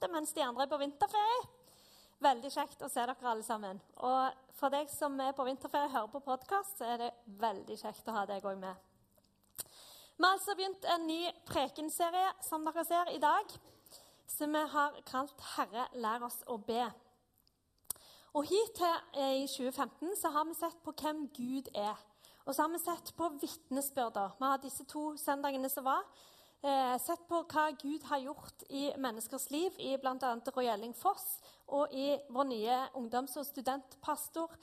det mens de andre er på vinterferie. Veldig kjekt å se dere alle sammen. Og for deg som er på vinterferie og hører på podkast, så er det veldig kjekt å ha deg òg med. Vi har altså begynt en ny prekenserie, som dere ser, i dag. Som vi har kalt 'Herre, lær oss å be'. Og Hittil i 2015 så har vi sett på hvem Gud er. Og så har vi sett på vitnesbyrder. Vi har disse to søndagene som var, eh, sett på hva Gud har gjort i menneskers liv, i bl.a. Roy Foss og i vår nye ungdoms- og studentpastor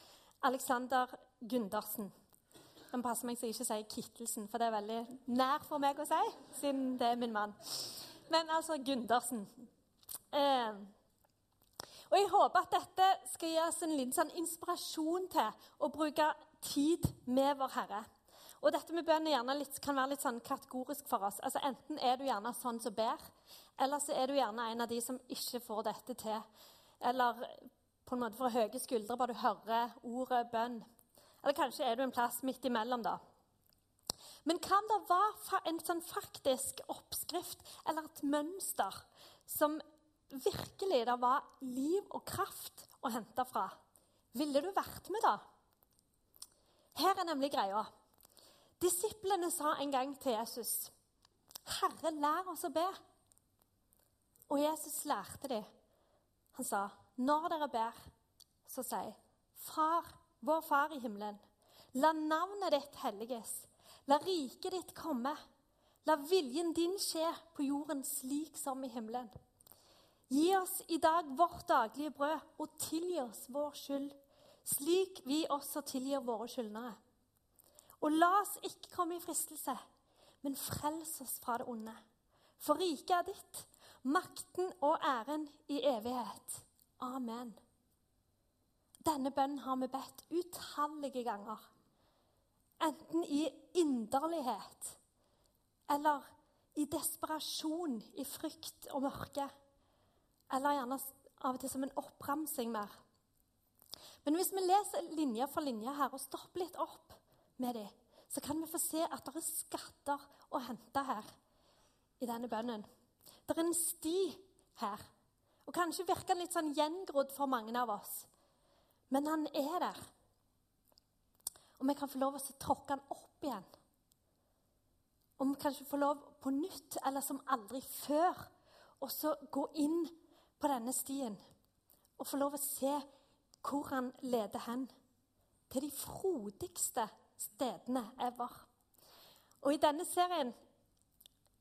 Alexander Gundersen. Den passer meg så jeg ikke sier Kittelsen, for det er veldig nær for meg å si, siden det er min mann. Men altså Gundersen. Eh, og Jeg håper at dette skal gi oss en liten sånn inspirasjon til å bruke tid med vår Herre. Og dette med bønn kan være litt sånn kategorisk for oss. Altså Enten er du gjerne sånn som ber, eller så er du gjerne en av de som ikke får dette til. Eller på en måte får høye skuldre bare du hører ordet bønn. Eller kanskje er du en plass midt imellom, da. Men hva om det var en sånn faktisk oppskrift eller et mønster som virkelig det var liv og kraft å hente fra? Ville du vært med, da? Her er nemlig greia. Disiplene sa en gang til Jesus, 'Herre, lær oss å be.' Og Jesus lærte dem. Han sa, 'Når dere ber, så si:" 'Far, vår Far i himmelen, la navnet ditt helliges. La riket ditt komme. La viljen din skje på jorden slik som i himmelen.' Gi oss i dag vårt daglige brød, og tilgi oss vår skyld, slik vi også tilgir våre skyldnere. Og la oss ikke komme i fristelse, men frels oss fra det onde. For riket er ditt, makten og æren i evighet. Amen. Denne bønnen har vi bedt utallige ganger. Enten i inderlighet eller i desperasjon, i frykt og mørke. Eller gjerne av og til som en oppramsing mer. Men hvis vi leser linje for linje her og stopper litt opp med dem, så kan vi få se at det er skatter å hente her i denne bønnen. Det er en sti her. Og Kanskje virker den litt sånn gjengrodd for mange av oss. Men han er der. Og vi kan få lov til å tråkke han opp igjen. Og vi kan ikke få lov på nytt, eller som aldri før, så gå inn på denne stien og få lov å se hvor han leder hen. Til de frodigste stedene ever. Og I denne serien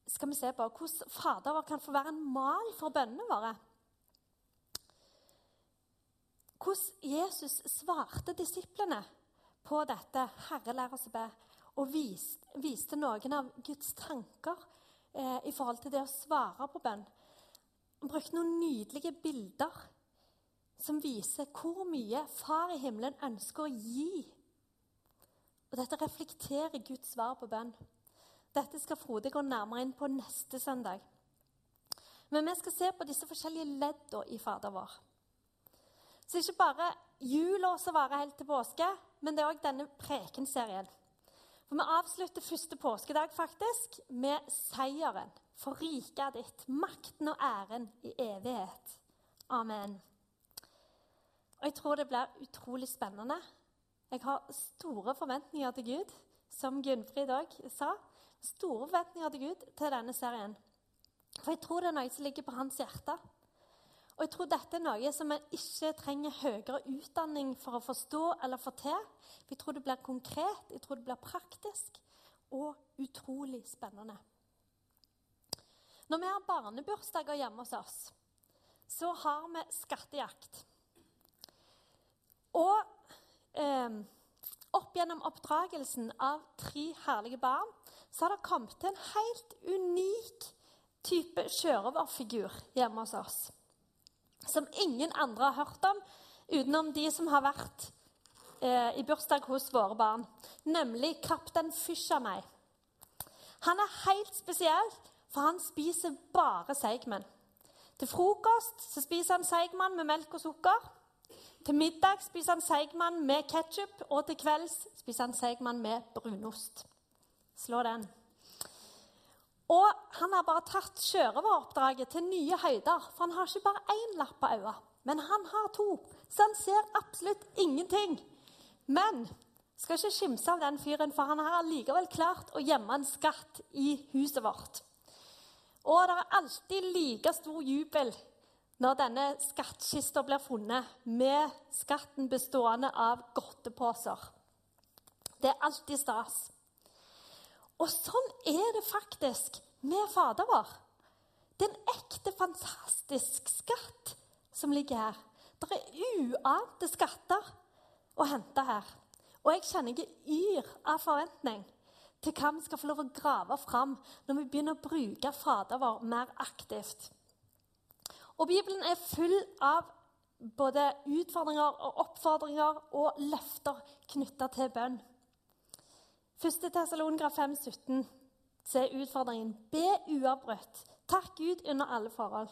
skal vi se på hvordan Fader vår kan få være en mal for bønnene våre. Hvordan Jesus svarte disiplene på dette 'Herre, lær oss å be', og viste, viste noen av Guds tanker eh, i forhold til det å svare på bønn. Han brukte noen nydelige bilder som viser hvor mye Far i himmelen ønsker å gi. Og Dette reflekterer Guds svar på bønn. Dette skal Frode gå nærmere inn på neste søndag. Men vi skal se på disse forskjellige leddene i Fader vår. Så ikke bare jula som varer helt til påske, men det er òg denne prekenserien. For Vi avslutter første påskedag faktisk med seieren for riket ditt, makten og æren i evighet. Amen. Og Jeg tror det blir utrolig spennende. Jeg har store forventninger til Gud, som Gunnfrid òg sa. Store forventninger til Gud til denne serien. For jeg tror det er noe som ligger på hans hjerte. Og jeg tror dette er noe som vi ikke trenger høyere utdanning for å forstå eller få til. Vi tror det blir konkret, jeg tror det blir praktisk og utrolig spennende. Når vi har barnebursdager hjemme hos oss, så har vi skattejakt. Og eh, opp gjennom oppdragelsen av tre herlige barn så har det kommet til en helt unik type sjørøverfigur hjemme hos oss. Som ingen andre har hørt om utenom de som har vært eh, i bursdag hos våre barn. Nemlig kaptein Fishermay. Han er helt spesiell, for han spiser bare seigmenn. Til frokost så spiser han seigmann med melk og sukker. Til middag spiser han seigmann med ketsjup, og til kvelds spiser han seigmann med brunost. Slå den. Og han har bare tatt sjørøveroppdraget til nye høyder. For han har ikke bare én lapp på øyet, men han har to. Så han ser absolutt ingenting. Men skal ikke skimse av den fyren, for han har allikevel klart å gjemme en skatt i huset vårt. Og det er alltid like stor jubel når denne skattkista blir funnet, med skatten bestående av godteposer. Det er alltid stas. Og sånn er det faktisk med Fader vår. Det er en ekte, fantastisk skatt som ligger her. Det er uante skatter å hente her. Og jeg kjenner jeg yr av forventning til hva vi skal få lov å grave fram når vi begynner å bruke Fader vår mer aktivt. Og Bibelen er full av både utfordringer og oppfordringer og løfter knytta til bønn. 1. Tessalonika 5, 17, så er utfordringen be uavbrutt. Takk Gud under alle forhold.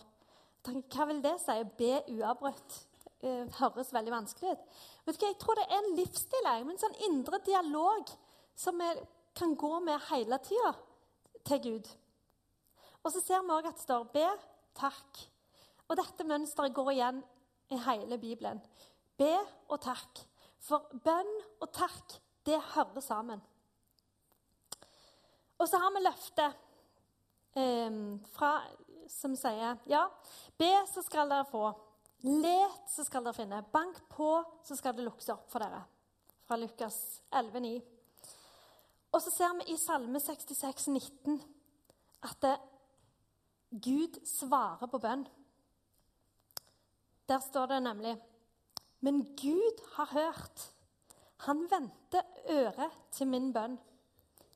Hva vil det si? Be uavbrutt? Det eh, høres veldig vanskelig ut. Vet du hva, Jeg tror det er en livsstil, en sånn indre dialog som vi kan gå med hele tida til Gud. Og så ser vi òg at det står 'be, takk'. Og dette mønsteret går igjen i hele Bibelen. Be og takk. For bønn og takk, det hører sammen. Og så har vi løftet eh, fra, som sier ja, be, så skal dere få. Let, så skal dere finne. Bank på, så skal det lukkes opp for dere. Fra Lukas 11, 9. Og så ser vi i Salme 66, 19 at det, Gud svarer på bønn. Der står det nemlig Men Gud har hørt. Han venter øret til min bønn.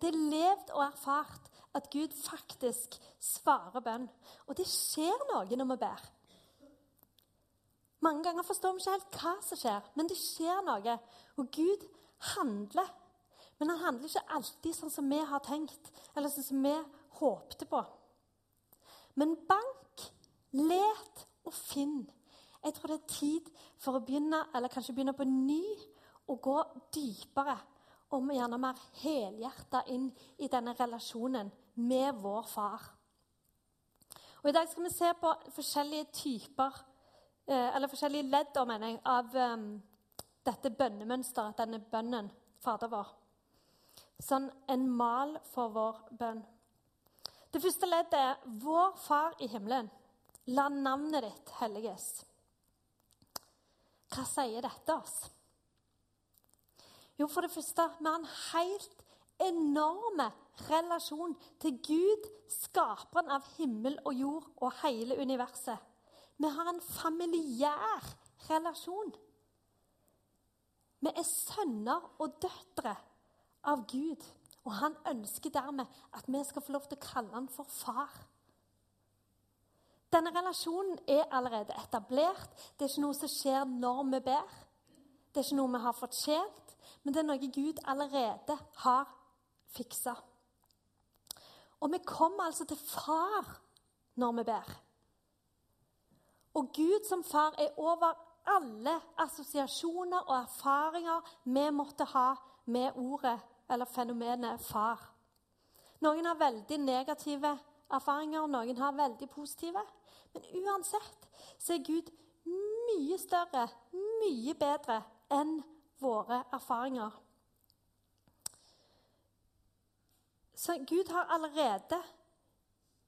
Det er levd og erfart at Gud faktisk svarer bønn. Og det skjer noe når vi ber. Mange ganger forstår vi ikke helt hva som skjer, men det skjer noe. Og Gud handler. Men han handler ikke alltid sånn som vi har tenkt, eller sånn som vi håpte på. Men bank, let og finn. Jeg tror det er tid for å begynne, eller kanskje begynne på ny, og gå dypere og gjerne mer helhjerta inn i denne relasjonen med vår far. Og I dag skal vi se på forskjellige typer, eh, eller forskjellige ledd mener jeg, av um, dette bønnemønsteret, denne bønnen, Fader vår. Sånn en mal for vår bønn. Det første leddet er 'Vår Far i himmelen'. La navnet ditt helliges. Hva sier dette oss? Jo, for det første, vi har en helt enorm relasjon til Gud, skaperen av himmel og jord og hele universet. Vi har en familiær relasjon. Vi er sønner og døtre av Gud, og han ønsker dermed at vi skal få lov til å kalle han for far. Denne relasjonen er allerede etablert. Det er ikke noe som skjer når vi ber. Det er ikke noe vi har fortjent men det er noe Gud allerede har fiksa. Og vi kommer altså til far når vi ber. Og Gud som far er over alle assosiasjoner og erfaringer vi måtte ha med ordet eller fenomenet far. Noen har veldig negative erfaringer, noen har veldig positive. Men uansett så er Gud mye større, mye bedre enn våre erfaringer. Så Gud har allerede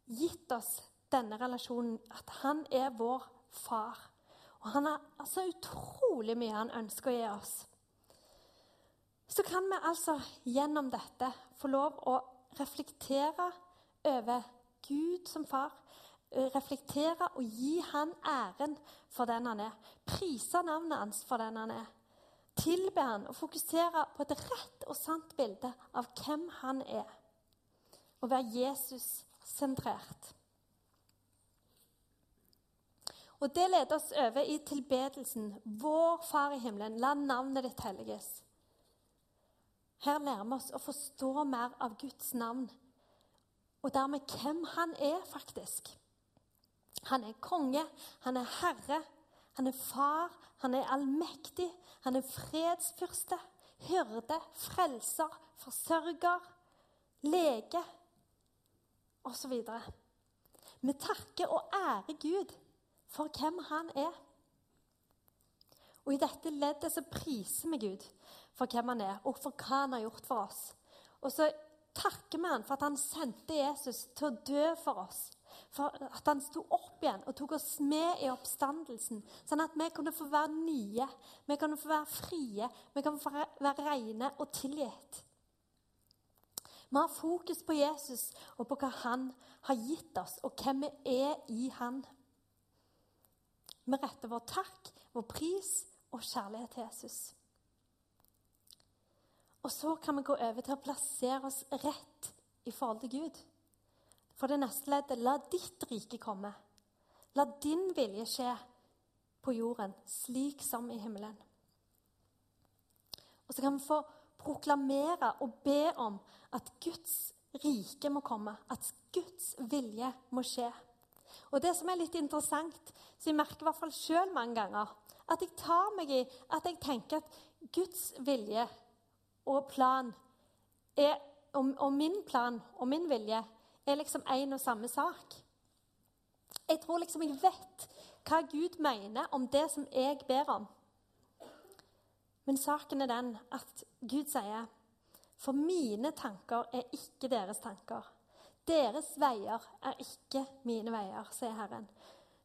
gitt oss denne relasjonen, at han er vår far. Og han har altså utrolig mye han ønsker å gi oss. Så kan vi altså gjennom dette få lov å reflektere over Gud som far. Reflektere og gi han æren for den han er. Prise navnet hans for den han er tilbe han og fokusere på et rett og sant bilde av hvem han er. Og være Jesus-sentrert. Og Det leder oss over i tilbedelsen. Vår Far i himmelen, la navnet ditt helliges. Her lærer vi oss å forstå mer av Guds navn, og dermed hvem han er, faktisk. Han er konge, han er herre, han er far, han er allmektig, han er fredsfyrste, hyrde, frelser, forsørger, lege. osv. Vi takker og ærer Gud for hvem han er. Og I dette leddet så priser vi Gud for hvem han er, og for hva han har gjort for oss. Og så takker vi han for at han sendte Jesus til å dø for oss. For at han sto opp igjen og tok oss med i oppstandelsen. Sånn at vi kunne få være nye, vi kunne få være frie, vi kan få være rene og tilgitt. Vi har fokus på Jesus og på hva han har gitt oss, og hvem vi er i han. Vi retter vår takk, vår pris og kjærlighet til Jesus. Og så kan vi gå over til å plassere oss rett i forhold til Gud. For det neste leddet la ditt rike komme. La din vilje skje på jorden, slik som i himmelen. Og så kan vi få proklamere og be om at Guds rike må komme. At Guds vilje må skje. Og det som er litt interessant, så jeg merker i hvert fall sjøl mange ganger, at jeg tar meg i at jeg tenker at Guds vilje og plan er, og, og min plan og min vilje er liksom én og samme sak. Jeg tror liksom jeg vet hva Gud mener om det som jeg ber om. Men saken er den at Gud sier For mine tanker er ikke deres tanker. Deres veier er ikke mine veier, sier Herren.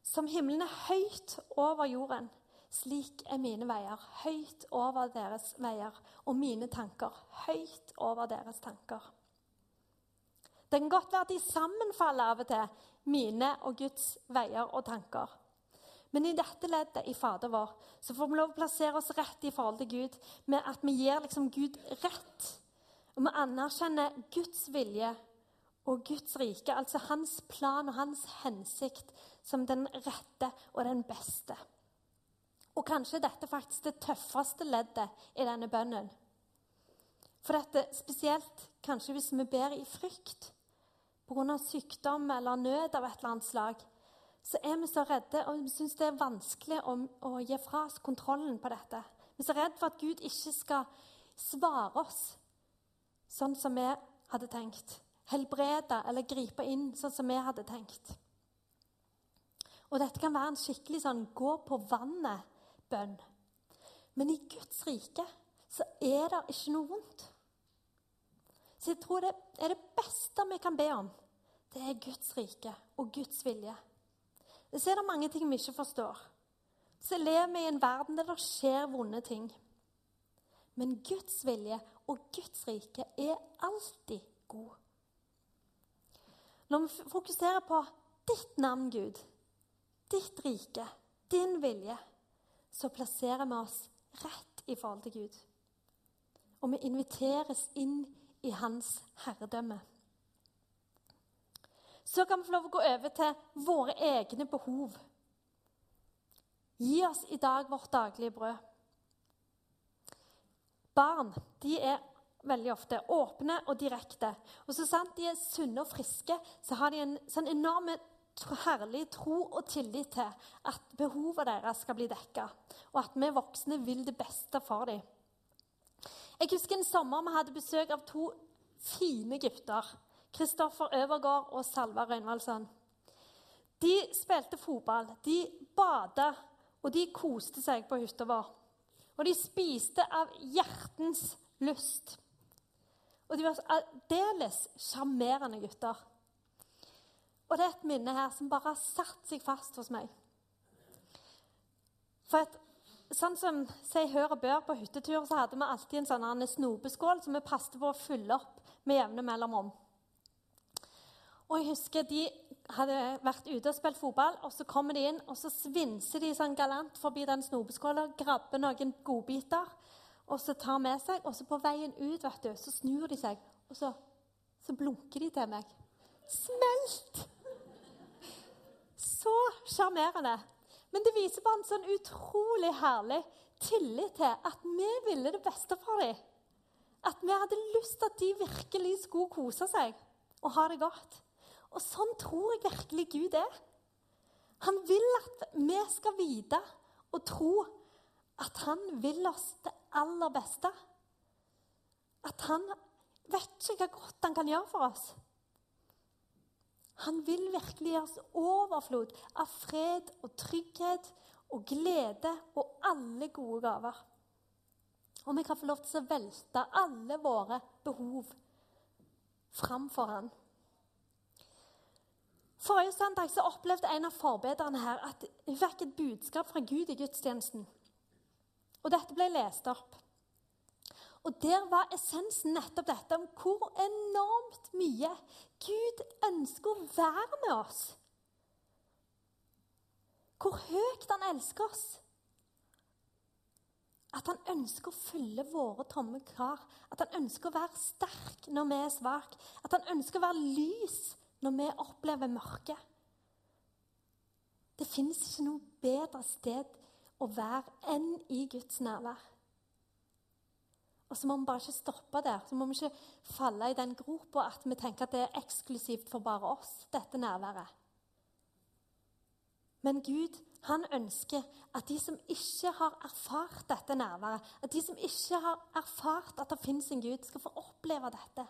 Som himmelen er høyt over jorden, slik er mine veier høyt over deres veier, og mine tanker høyt over deres tanker. Det kan godt være at de sammenfaller av og til, mine og Guds veier og tanker. Men i dette leddet i Fader vår så får vi lov å plassere oss rett i forhold til Gud, med at vi gir liksom Gud rett. Og vi anerkjenner Guds vilje og Guds rike, altså hans plan og hans hensikt, som den rette og den beste. Og kanskje dette faktisk det tøffeste leddet i denne bønnen. For dette spesielt kanskje hvis vi ber i frykt pga. sykdom eller nød av et eller annet slag, så er vi så redde og vi syns det er vanskelig å, å, gi fra oss kontrollen på dette. Vi er så redde for at Gud ikke skal svare oss sånn som vi hadde tenkt. Helbrede eller gripe inn sånn som vi hadde tenkt. Og dette kan være en skikkelig sånn gå på vannet-bønn. Men i Guds rike så er det ikke noe vondt. Så jeg tror det er det beste vi kan be om. Det er Guds rike og Guds vilje. Så er det mange ting vi ikke forstår. Så lever vi i en verden der det skjer vonde ting. Men Guds vilje og Guds rike er alltid god. Når vi fokuserer på ditt navn, Gud, ditt rike, din vilje, så plasserer vi oss rett i forhold til Gud. Og vi inviteres inn i hans herredømme. Så kan vi få lov å gå over til våre egne behov. Gi oss i dag vårt daglige brød. Barn de er veldig ofte åpne og direkte. Og så sant de er sunne og friske, så har de en sånn enorm herlig tro og tillit til at behovene deres skal bli dekka, og at vi voksne vil det beste for dem. Jeg husker en sommer vi hadde besøk av to fine gutter. Kristoffer Øvergaard og Salva Røynvaldsson. De spilte fotball, de bada, og de koste seg på hytta vår. Og de spiste av hjertens lyst. Og de var aldeles sjarmerende gutter. Og det er et minne her som bare har satt seg fast hos meg. For at sånn som si hør og bør på hyttetur, så hadde vi alltid en sånn snopeskål som vi passet på å fylle opp med jevne mellomrom. Og jeg husker De hadde vært ute og spilt fotball, og så kommer de inn og så svinser de sånn galant forbi den snopeskåla, grabber noen godbiter og så tar med seg. Og så på veien ut vet du, så snur de seg, og så, så blunker de til meg. Smelt! Så sjarmerende. Men det viser bare en sånn utrolig herlig tillit til at vi ville det beste for dem. At vi hadde lyst til at de virkelig skulle kose seg og ha det godt. Og sånn tror jeg virkelig Gud er. Han vil at vi skal vite og tro at han vil oss det aller beste. At han vet ikke hva godt han kan gjøre for oss. Han vil virkelig gi oss overflod av fred og trygghet og glede og alle gode gaver. Og vi kan få lov til å velte alle våre behov framfor Han. Forrige søndag så opplevde en av forbederne her at hun fikk et budskap fra Gud i gudstjenesten. Og dette ble lest opp. Og der var essensen nettopp dette om hvor enormt mye Gud ønsker å være med oss. Hvor høyt han elsker oss. At han ønsker å fylle våre tomme kar. At han ønsker å være sterk når vi er svake. At han ønsker å være lys når vi opplever mørke. Det fins ikke noe bedre sted å være enn i Guds nærvær. Og så må vi bare ikke stoppe der. Så må vi ikke falle i den gropa at vi tenker at det er eksklusivt for bare oss, dette nærværet. Men Gud han ønsker at de som ikke har erfart dette nærværet, at de som ikke har erfart at det fins en Gud, skal få oppleve dette.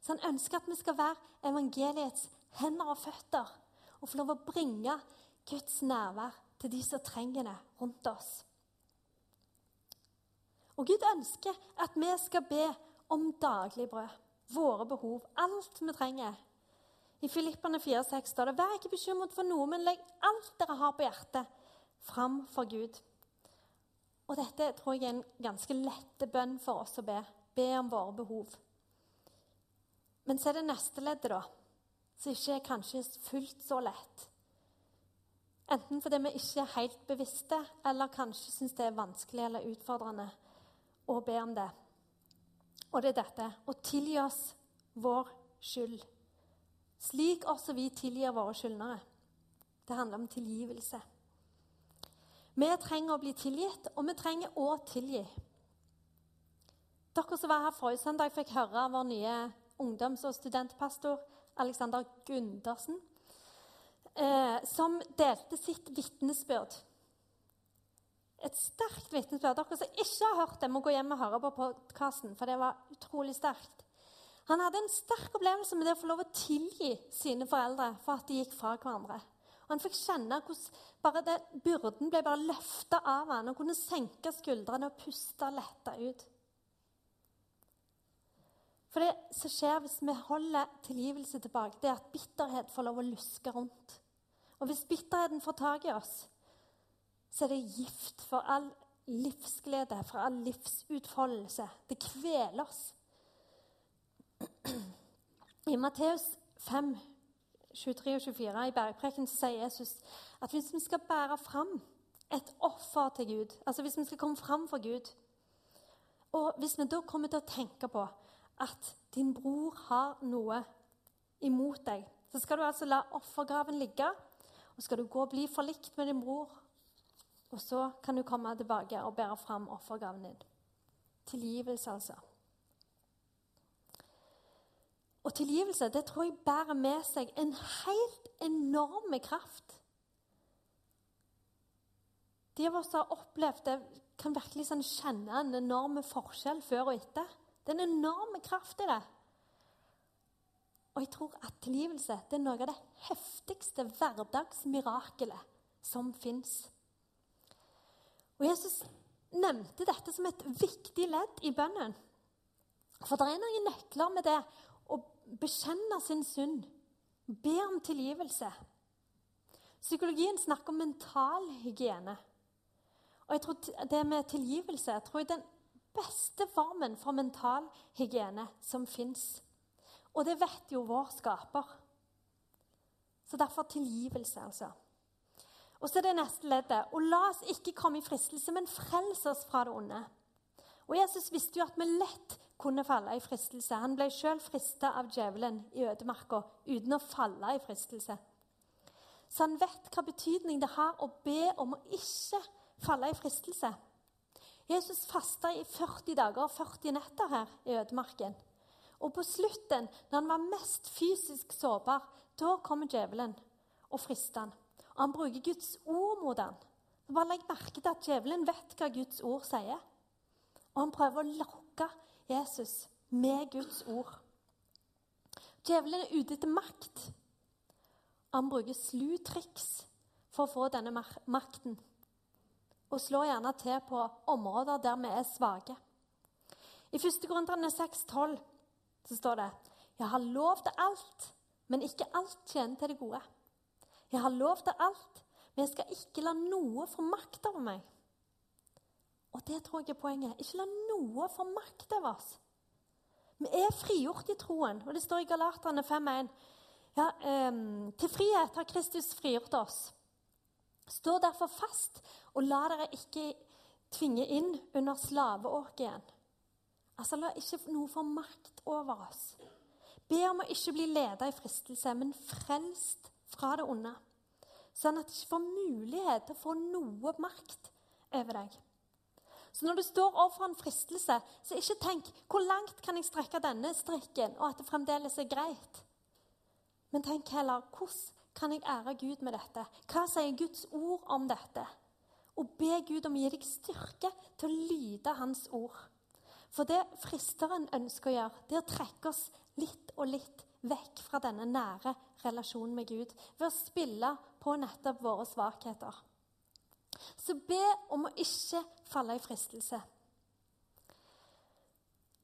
Så han ønsker at vi skal være evangeliets hender og føtter og få lov å bringe Guds nærvær til de som trenger det rundt oss. Og Gud ønsker at vi skal be om daglig brød. Våre behov. Alt vi trenger. I Filippene 4,6 står det Vær ikke bekymret for noe, men legg alt dere har på hjertet, fram for Gud. Og dette tror jeg er en ganske lette bønn for oss å be. Be om våre behov. Men så er det neste leddet, da, som ikke er kanskje fullt så lett. Enten fordi vi ikke er helt bevisste, eller kanskje syns det er vanskelig eller utfordrende og be om det. Og det er dette å tilgi oss vår skyld, slik også vi tilgir våre skyldnere. Det handler om tilgivelse. Vi trenger å bli tilgitt, og vi trenger å tilgi. Dere som var her forrige søndag, fikk høre av vår nye ungdoms- og studentpastor Alexander Gundersen, eh, som delte sitt vitnesbyrd et sterkt vitnesbyrd. Dere som ikke har hørt det, må gå hjem og høre på podkasten, for det var utrolig sterkt. Han hadde en sterk opplevelse med det å få lov å tilgi sine foreldre for at de gikk fra hverandre. Og han fikk kjenne hvordan byrden ble bare løfta av han, og kunne senke skuldrene og puste letta ut. For det som skjer hvis vi holder tilgivelse tilbake, det er at bitterhet får lov å luske rundt. Og hvis bitterheten får tak i oss, så er det gift for all livsglede, for all livsutfoldelse. Det kveler oss. I Matteus 5, 23 og 24 i bergpreken sier Jesus at hvis vi skal bære fram et offer til Gud, altså hvis vi skal komme fram for Gud Og hvis vi da kommer til å tenke på at din bror har noe imot deg, så skal du altså la offergraven ligge, og skal du gå og bli forlikt med din bror og så kan du komme tilbake og bære fram offergaven din. Tilgivelse, altså. Og tilgivelse det tror jeg bærer med seg en helt enorm kraft. De av oss som har opplevd det, kan virkelig sånn kjenne en enorm forskjell før og etter. Det er en enorm kraft i det. Og jeg tror at tilgivelse det er noe av det heftigste hverdagsmirakelet som fins. Og Jesus nevnte dette som et viktig ledd i bønnen. For det er noen nøkler med det å bekjenne sin synd, be om tilgivelse. Psykologien snakker om mental hygiene. Og jeg tror det med tilgivelse jeg tror jeg den beste formen for mental hygiene som fins. Og det vet jo vår skaper. Så derfor tilgivelse, altså. Og så er det neste leddet. Og la oss ikke komme i fristelse, men frels oss fra det onde. Og Jesus visste jo at vi lett kunne falle i fristelse. Han ble sjøl frista av djevelen i ødemarka uten å falle i fristelse. Så han vet hva betydning det har å be om å ikke falle i fristelse. Jesus fasta i 40 dager og 40 netter her i ødemarken. Og på slutten, når han var mest fysisk sårbar, da kommer djevelen og frister han. Han bruker Guds ord mot ham. Bare legg merke til at djevelen vet hva Guds ord sier. Og han prøver å lokke Jesus med Guds ord. Djevelen er ute etter makt. Han bruker slu triks for å få denne makten. Og slår gjerne til på områder der vi er svake. I 1. Korinterne 6,12 så står det Jeg har lov til alt, men ikke alt tjener til det gode. Jeg har lov til alt, men jeg skal ikke la noe få makt over meg. Og det tror jeg er poenget. Ikke la noe få makt over oss. Vi er frigjort i troen, og det står i Galaterne 5.1. Ja, um, til frihet har Kristus frigjort oss. Stå derfor fast, og la dere ikke tvinge inn under slaveåket igjen. Altså, la ikke noe få makt over oss. Be om å ikke bli ledet i fristelse, men frelst fra det onde. Sånn at du ikke får mulighet til å få noe makt over deg. Så når du står overfor en fristelse, så ikke tenk 'Hvor langt kan jeg strekke denne strikken?' og at det fremdeles er greit. Men tenk heller 'Hvordan kan jeg ære Gud med dette?' Hva sier Guds ord om dette? Og be Gud om å gi deg styrke til å lyde Hans ord. For det fristeren ønsker å gjøre, det er å trekke oss litt og litt vekk fra denne nære relasjonen med Gud ved å spille på nettopp våre svakheter. Så be om å ikke falle i fristelse.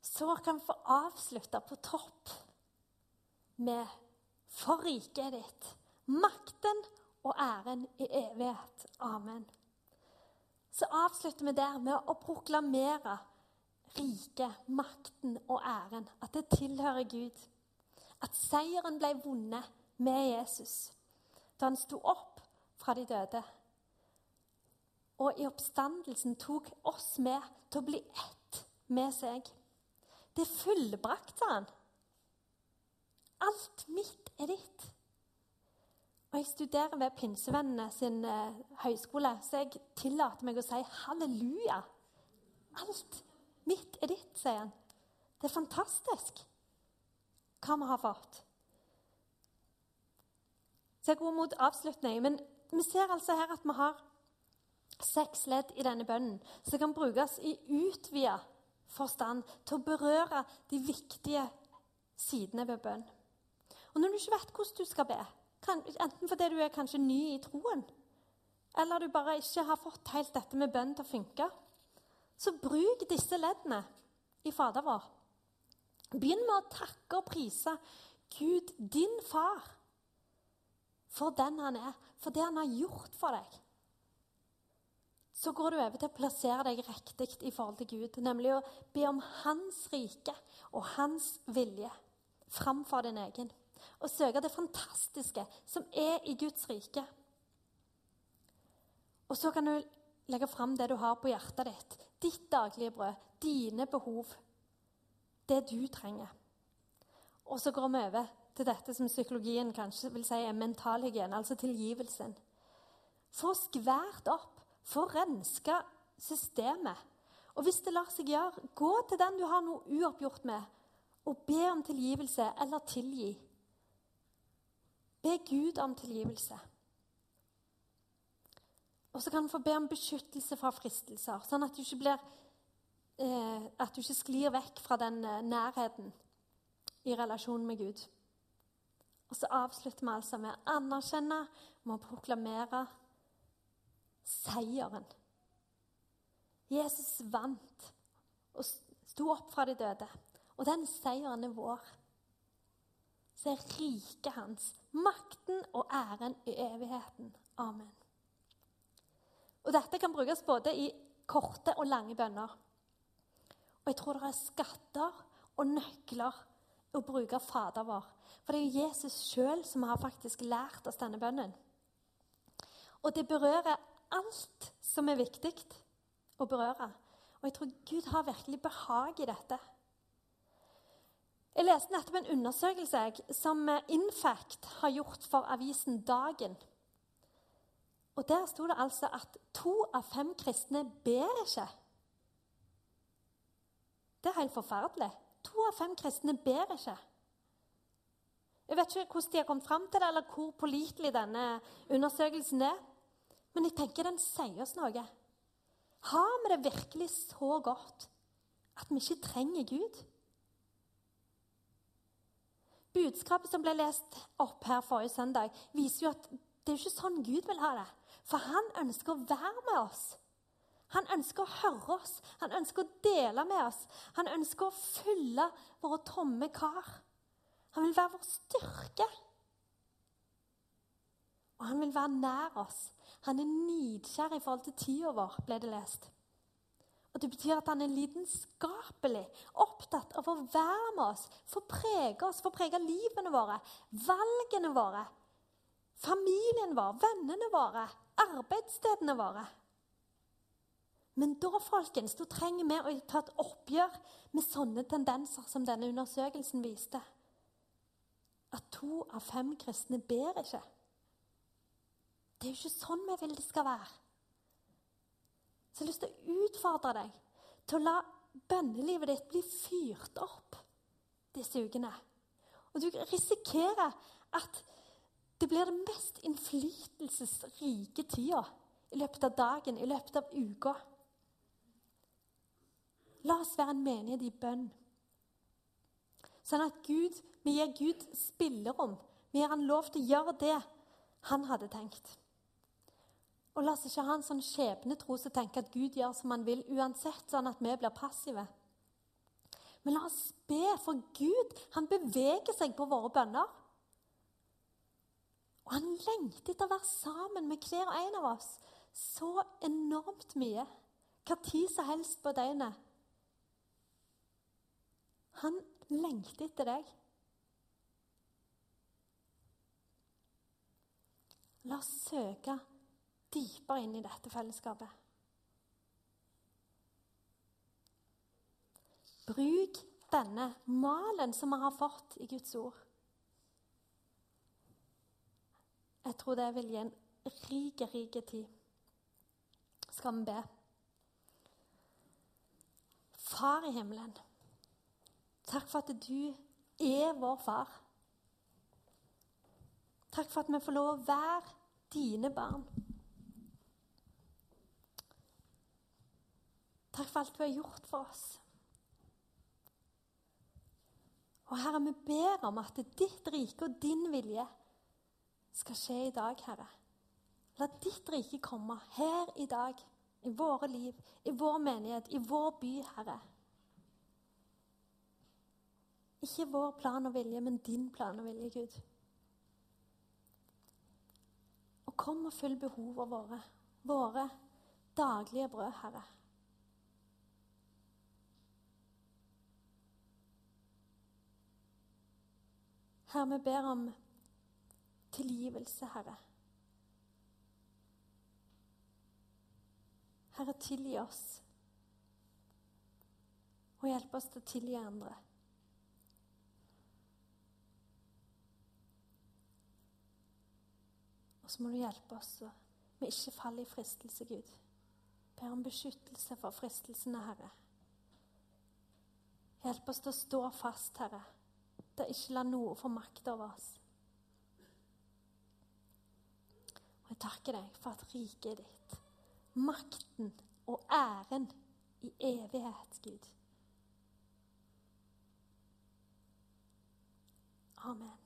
Så kan vi få avslutte på topp med For riket ditt, makten og æren i evighet. Amen. Så avslutter vi der med å proklamere riket, makten og æren. At det tilhører Gud. At seieren ble vunnet med Jesus da han sto opp fra de døde og i oppstandelsen tok oss med til å bli ett med seg. Det fullbrakt, sa han. Alt mitt er ditt. Og Jeg studerer ved Pinsevennene sin eh, høyskole, så jeg tillater meg å si halleluja. Alt mitt er ditt, sier han. Det er fantastisk hva vi har fått. Så jeg går mot avslutning. Men vi ser altså her at vi har seks ledd i denne bønnen som kan brukes i utvida forstand til å berøre de viktige sidene ved bønn. Og Når du ikke vet hvordan du skal be, enten fordi du er kanskje ny i troen, eller du bare ikke har fått helt dette med bønn til å funke, så bruk disse leddene i Fader vår. Begynn med å takke og prise Gud, din far, for den han er, for det han har gjort for deg så går du over til å plassere deg riktig i forhold til Gud. Nemlig å be om Hans rike og Hans vilje framfor din egen. Og søke det fantastiske som er i Guds rike. Og så kan du legge fram det du har på hjertet ditt. Ditt daglige brød, dine behov. Det du trenger. Og så går vi over til dette som psykologien kanskje vil si er mentalhygiene, altså tilgivelsen. Få skvært opp få renska systemet. Og hvis det lar seg gjøre, gå til den du har noe uoppgjort med, og be om tilgivelse eller tilgi. Be Gud om tilgivelse. Og så kan du få be om beskyttelse fra fristelser, sånn at du ikke, blir, at du ikke sklir vekk fra den eh, nærheten i relasjonen med Gud. Og så avslutter vi altså med å anerkjenne, med å proklamere seieren. Jesus vant og sto opp fra de døde. Og den seieren er vår. Så er riket hans, makten og æren i evigheten. Amen. Og Dette kan brukes både i korte og lange bønner. Og jeg tror det er skatter og nøkler å bruke Fader vår. For det er jo Jesus sjøl som har faktisk lært oss denne bønnen. Og det berører alt som er viktig å berøre. Og jeg tror Gud har virkelig behag i dette. Jeg leste nettopp en undersøkelse som Infact har gjort for avisen Dagen. Og Der sto det altså at to av fem kristne ber ikke. Det er helt forferdelig. To av fem kristne ber ikke. Jeg vet ikke hvordan de har kommet fram til det, eller hvor pålitelig denne undersøkelsen er. Men jeg tenker den sier oss noe. Har vi det virkelig så godt at vi ikke trenger Gud? budskapet som ble lest opp her forrige søndag, viser jo at det er ikke sånn Gud vil ha det. For han ønsker å være med oss. Han ønsker å høre oss, han ønsker å dele med oss. Han ønsker å fylle våre tomme kar. Han vil være vår styrke. Og han vil være nær oss. Han er nidkjær i forhold til tida vår, ble det lest. Og Det betyr at han er lidenskapelig, opptatt av å være med oss, få prege oss, få prege livene våre, valgene våre, familien vår, vennene våre, arbeidsstedene våre. Men da folkens, da trenger vi å ta et oppgjør med sånne tendenser som denne undersøkelsen viste. At to av fem kristne ber ikke. Det er jo ikke sånn vi vil det skal være. Så jeg har lyst til å utfordre deg til å la bønnelivet ditt bli fyrt opp disse ukene. Og du risikerer at det blir den mest innflytelsesrike tida i løpet av dagen, i løpet av uka. La oss være en menighet i bønn. Sånn at Gud, vi gir Gud spillerom. Vi gir han lov til å gjøre det han hadde tenkt. Og la oss ikke ha en sånn skjebnetro som tenker at Gud gjør som han vil uansett, sånn at vi blir passive. Men la oss be, for Gud han beveger seg på våre bønner. Og han lengter etter å være sammen med hver og en av oss så enormt mye. Hva tid som helst på døgnet. Han lengter etter deg. La oss søke dypere inn i dette fellesskapet. Bruk denne malen som vi har fått i Guds ord. Jeg tror det vil gi en rik, rik tid. Skal vi be? Far i himmelen, takk for at du er vår far. Takk for at vi får lov å være dine barn. Takk for alt du har gjort for oss. Og Herre, vi ber om at ditt rike og din vilje skal skje i dag, Herre. La ditt rike komme her i dag, i våre liv, i vår menighet, i vår by, Herre. Ikke vår plan og vilje, men din plan og vilje, Gud. Og kom og fyll behovene våre, våre daglige brød, Herre. Herre, vi ber om tilgivelse, Herre. Herre, tilgi oss. Og hjelp oss til å tilgi andre. Så må du hjelpe oss så vi ikke faller i fristelse, Gud. Ber om beskyttelse for fristelsene, Herre. Hjelp oss til å stå fast, Herre til ikke la noe få makt over oss. Og jeg takker deg for at riket er ditt, makten og æren i evighet, Gud. Amen.